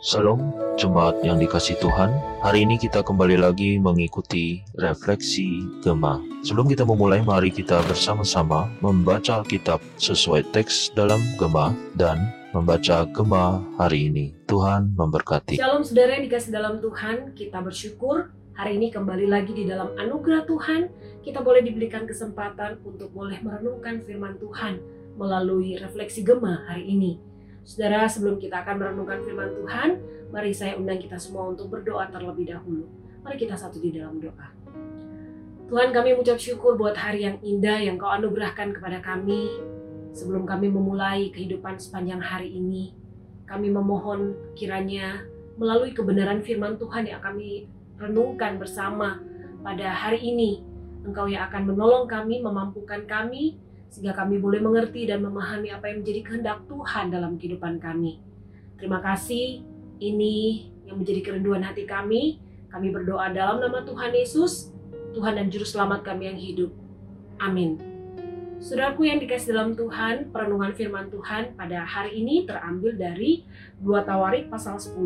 Salam jemaat yang dikasih Tuhan. Hari ini kita kembali lagi mengikuti refleksi Gema. Sebelum kita memulai, mari kita bersama-sama membaca Alkitab sesuai teks dalam Gema dan membaca Gema hari ini. Tuhan memberkati. Shalom saudara yang dikasih dalam Tuhan, kita bersyukur hari ini kembali lagi di dalam anugerah Tuhan, kita boleh diberikan kesempatan untuk boleh merenungkan firman Tuhan melalui refleksi Gema hari ini. Saudara, sebelum kita akan merenungkan firman Tuhan, mari saya undang kita semua untuk berdoa terlebih dahulu. Mari kita satu di dalam doa. Tuhan kami mengucap syukur buat hari yang indah yang kau anugerahkan kepada kami. Sebelum kami memulai kehidupan sepanjang hari ini, kami memohon kiranya melalui kebenaran firman Tuhan yang kami renungkan bersama pada hari ini, Engkau yang akan menolong kami, memampukan kami, sehingga kami boleh mengerti dan memahami apa yang menjadi kehendak Tuhan dalam kehidupan kami. Terima kasih, ini yang menjadi kerinduan hati kami. Kami berdoa dalam nama Tuhan Yesus, Tuhan dan Juru Selamat kami yang hidup. Amin. Saudaraku yang dikasih dalam Tuhan, perenungan firman Tuhan pada hari ini terambil dari 2 Tawarik pasal 10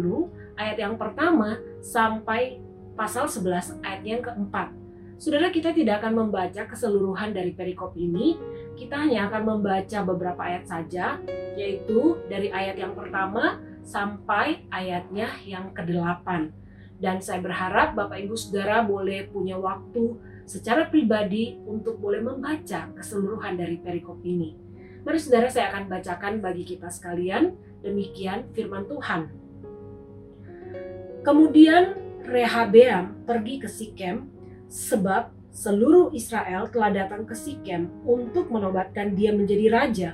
ayat yang pertama sampai pasal 11 ayat yang keempat. Saudara kita tidak akan membaca keseluruhan dari perikop ini, kita hanya akan membaca beberapa ayat saja, yaitu dari ayat yang pertama sampai ayatnya yang ke-8. Dan saya berharap Bapak Ibu Saudara boleh punya waktu secara pribadi untuk boleh membaca keseluruhan dari perikop ini. Mari saudara saya akan bacakan bagi kita sekalian, demikian firman Tuhan. Kemudian Rehabeam pergi ke Sikem sebab seluruh Israel telah datang ke Sikem untuk menobatkan dia menjadi raja.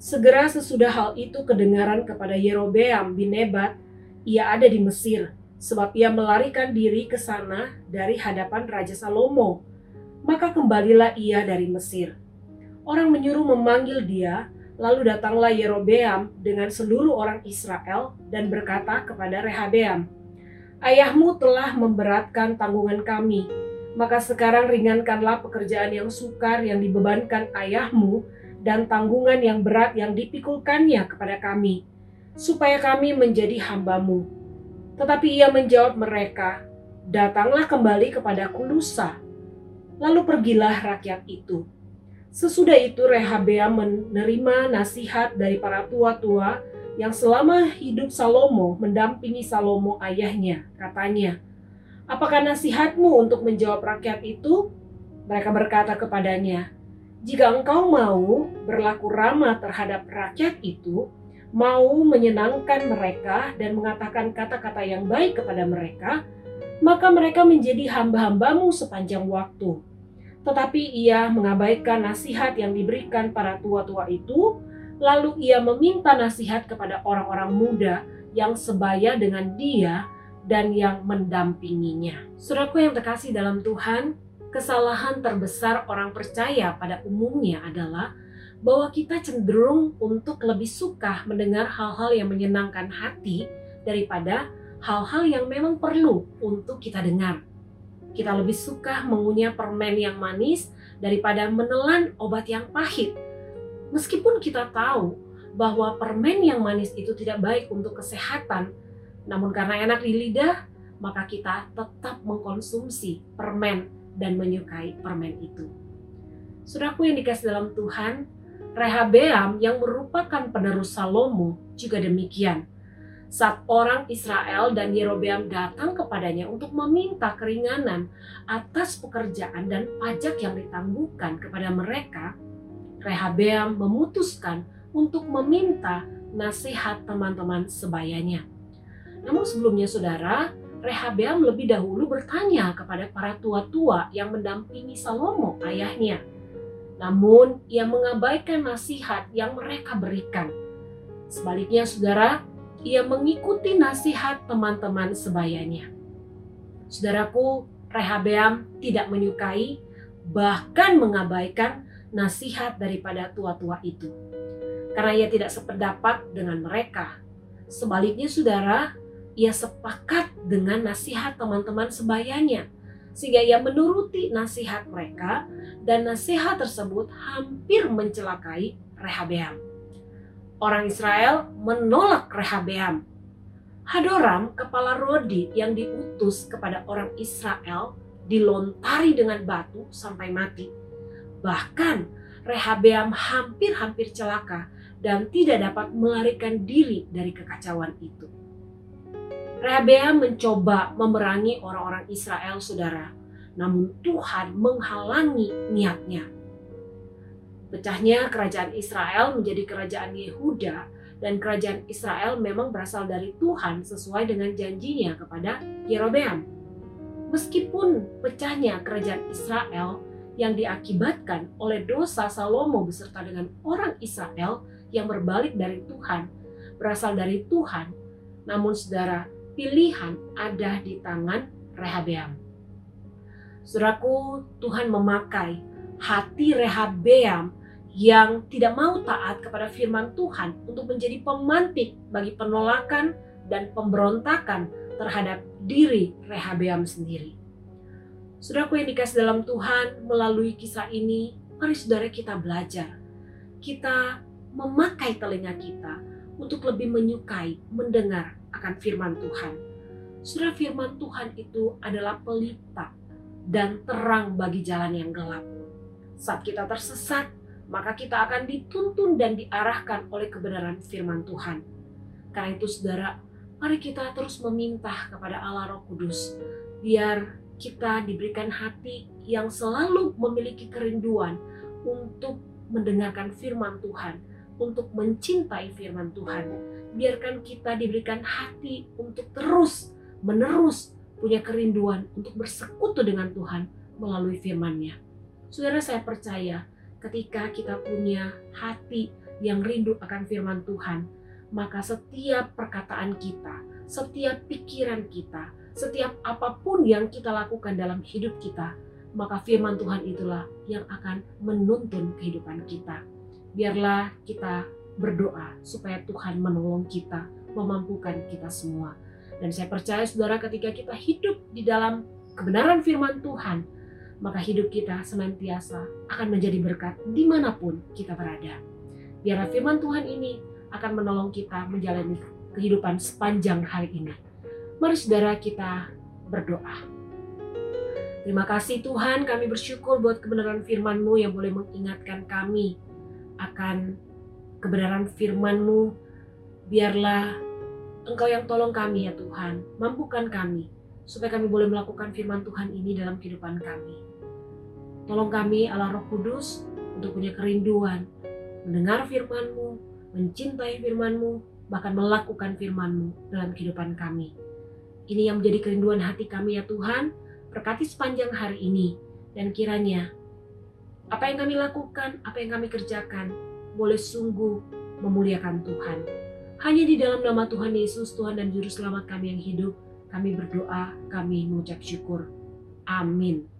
Segera sesudah hal itu kedengaran kepada Yerobeam bin Nebat, ia ada di Mesir, sebab ia melarikan diri ke sana dari hadapan Raja Salomo. Maka kembalilah ia dari Mesir. Orang menyuruh memanggil dia, lalu datanglah Yerobeam dengan seluruh orang Israel dan berkata kepada Rehabeam, Ayahmu telah memberatkan tanggungan kami, maka sekarang ringankanlah pekerjaan yang sukar yang dibebankan ayahmu dan tanggungan yang berat yang dipikulkannya kepada kami, supaya kami menjadi hambamu. Tetapi ia menjawab mereka, datanglah kembali kepada Kulusa. Lalu pergilah rakyat itu. Sesudah itu Rehabeam menerima nasihat dari para tua-tua yang selama hidup Salomo mendampingi Salomo ayahnya. Katanya, Apakah nasihatmu untuk menjawab rakyat itu? Mereka berkata kepadanya, jika engkau mau berlaku ramah terhadap rakyat itu, mau menyenangkan mereka dan mengatakan kata-kata yang baik kepada mereka, maka mereka menjadi hamba-hambamu sepanjang waktu. Tetapi ia mengabaikan nasihat yang diberikan para tua-tua itu, lalu ia meminta nasihat kepada orang-orang muda yang sebaya dengan dia dan yang mendampinginya. Saudaraku yang terkasih dalam Tuhan, kesalahan terbesar orang percaya pada umumnya adalah bahwa kita cenderung untuk lebih suka mendengar hal-hal yang menyenangkan hati daripada hal-hal yang memang perlu untuk kita dengar. Kita lebih suka mengunyah permen yang manis daripada menelan obat yang pahit. Meskipun kita tahu bahwa permen yang manis itu tidak baik untuk kesehatan, namun karena enak di lidah, maka kita tetap mengkonsumsi permen dan menyukai permen itu. Sudahku yang dikasih dalam Tuhan, Rehabeam yang merupakan penerus Salomo juga demikian. Saat orang Israel dan Yerobeam datang kepadanya untuk meminta keringanan atas pekerjaan dan pajak yang ditangguhkan kepada mereka, Rehabeam memutuskan untuk meminta nasihat teman-teman sebayanya. Namun sebelumnya saudara, Rehabeam lebih dahulu bertanya kepada para tua-tua yang mendampingi Salomo ayahnya. Namun ia mengabaikan nasihat yang mereka berikan. Sebaliknya saudara, ia mengikuti nasihat teman-teman sebayanya. Saudaraku, Rehabeam tidak menyukai bahkan mengabaikan nasihat daripada tua-tua itu. Karena ia tidak sependapat dengan mereka. Sebaliknya saudara, ia sepakat dengan nasihat teman-teman sebayanya, sehingga ia menuruti nasihat mereka, dan nasihat tersebut hampir mencelakai Rehabeam. Orang Israel menolak Rehabeam. Hadoram, kepala Rodi yang diutus kepada orang Israel, dilontari dengan batu sampai mati. Bahkan Rehabeam hampir-hampir celaka dan tidak dapat melarikan diri dari kekacauan itu. Rehabeam mencoba memerangi orang-orang Israel, saudara, namun Tuhan menghalangi niatnya. Pecahnya kerajaan Israel menjadi kerajaan Yehuda dan kerajaan Israel memang berasal dari Tuhan sesuai dengan janjinya kepada Yerobeam. Meskipun pecahnya kerajaan Israel yang diakibatkan oleh dosa Salomo beserta dengan orang Israel yang berbalik dari Tuhan, berasal dari Tuhan, namun saudara, pilihan ada di tangan Rehabeam. Saudaraku, Tuhan memakai hati Rehabeam yang tidak mau taat kepada firman Tuhan untuk menjadi pemantik bagi penolakan dan pemberontakan terhadap diri Rehabeam sendiri. Saudaraku yang dikasih dalam Tuhan, melalui kisah ini, mari saudara kita belajar. Kita memakai telinga kita untuk lebih menyukai mendengar akan firman Tuhan. Saudara firman Tuhan itu adalah pelita dan terang bagi jalan yang gelap. Saat kita tersesat, maka kita akan dituntun dan diarahkan oleh kebenaran firman Tuhan. Karena itu saudara, mari kita terus meminta kepada Allah Roh Kudus, biar kita diberikan hati yang selalu memiliki kerinduan untuk mendengarkan firman Tuhan, untuk mencintai firman Tuhan. Biarkan kita diberikan hati untuk terus menerus punya kerinduan untuk bersekutu dengan Tuhan melalui firman-Nya. Saudara saya percaya ketika kita punya hati yang rindu akan firman Tuhan, maka setiap perkataan kita, setiap pikiran kita, setiap apa pun yang kita lakukan dalam hidup kita, maka firman Tuhan itulah yang akan menuntun kehidupan kita. Biarlah kita berdoa supaya Tuhan menolong kita, memampukan kita semua. Dan saya percaya saudara ketika kita hidup di dalam kebenaran firman Tuhan, maka hidup kita senantiasa akan menjadi berkat di mana pun kita berada. Biarlah firman Tuhan ini akan menolong kita menjalani kehidupan sepanjang hari ini. Mari saudara kita berdoa. Terima kasih Tuhan, kami bersyukur buat kebenaran firman-Mu yang boleh mengingatkan kami akan kebenaran firman-Mu. Biarlah Engkau yang tolong kami ya Tuhan, mampukan kami supaya kami boleh melakukan firman Tuhan ini dalam kehidupan kami. Tolong kami Allah Roh Kudus untuk punya kerinduan mendengar firman-Mu, mencintai firman-Mu, bahkan melakukan firman-Mu dalam kehidupan kami. Ini yang menjadi kerinduan hati kami ya Tuhan, berkati sepanjang hari ini dan kiranya apa yang kami lakukan, apa yang kami kerjakan boleh sungguh memuliakan Tuhan. Hanya di dalam nama Tuhan Yesus, Tuhan dan Juru Selamat kami yang hidup, kami berdoa, kami mengucap syukur. Amin.